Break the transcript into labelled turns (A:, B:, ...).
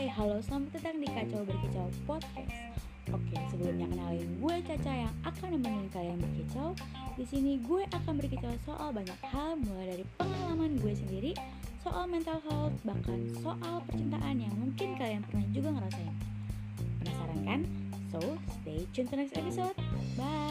A: Hai halo, selamat datang di Kacau Berkicau Podcast. Oke, sebelumnya kenalin gue Caca yang akan nemenin kalian berkicau. Di sini gue akan berkicau soal banyak hal, mulai dari pengalaman gue sendiri, soal mental health, bahkan soal percintaan yang mungkin kalian pernah juga ngerasain. Penasaran kan? So, stay tune to next episode. Bye.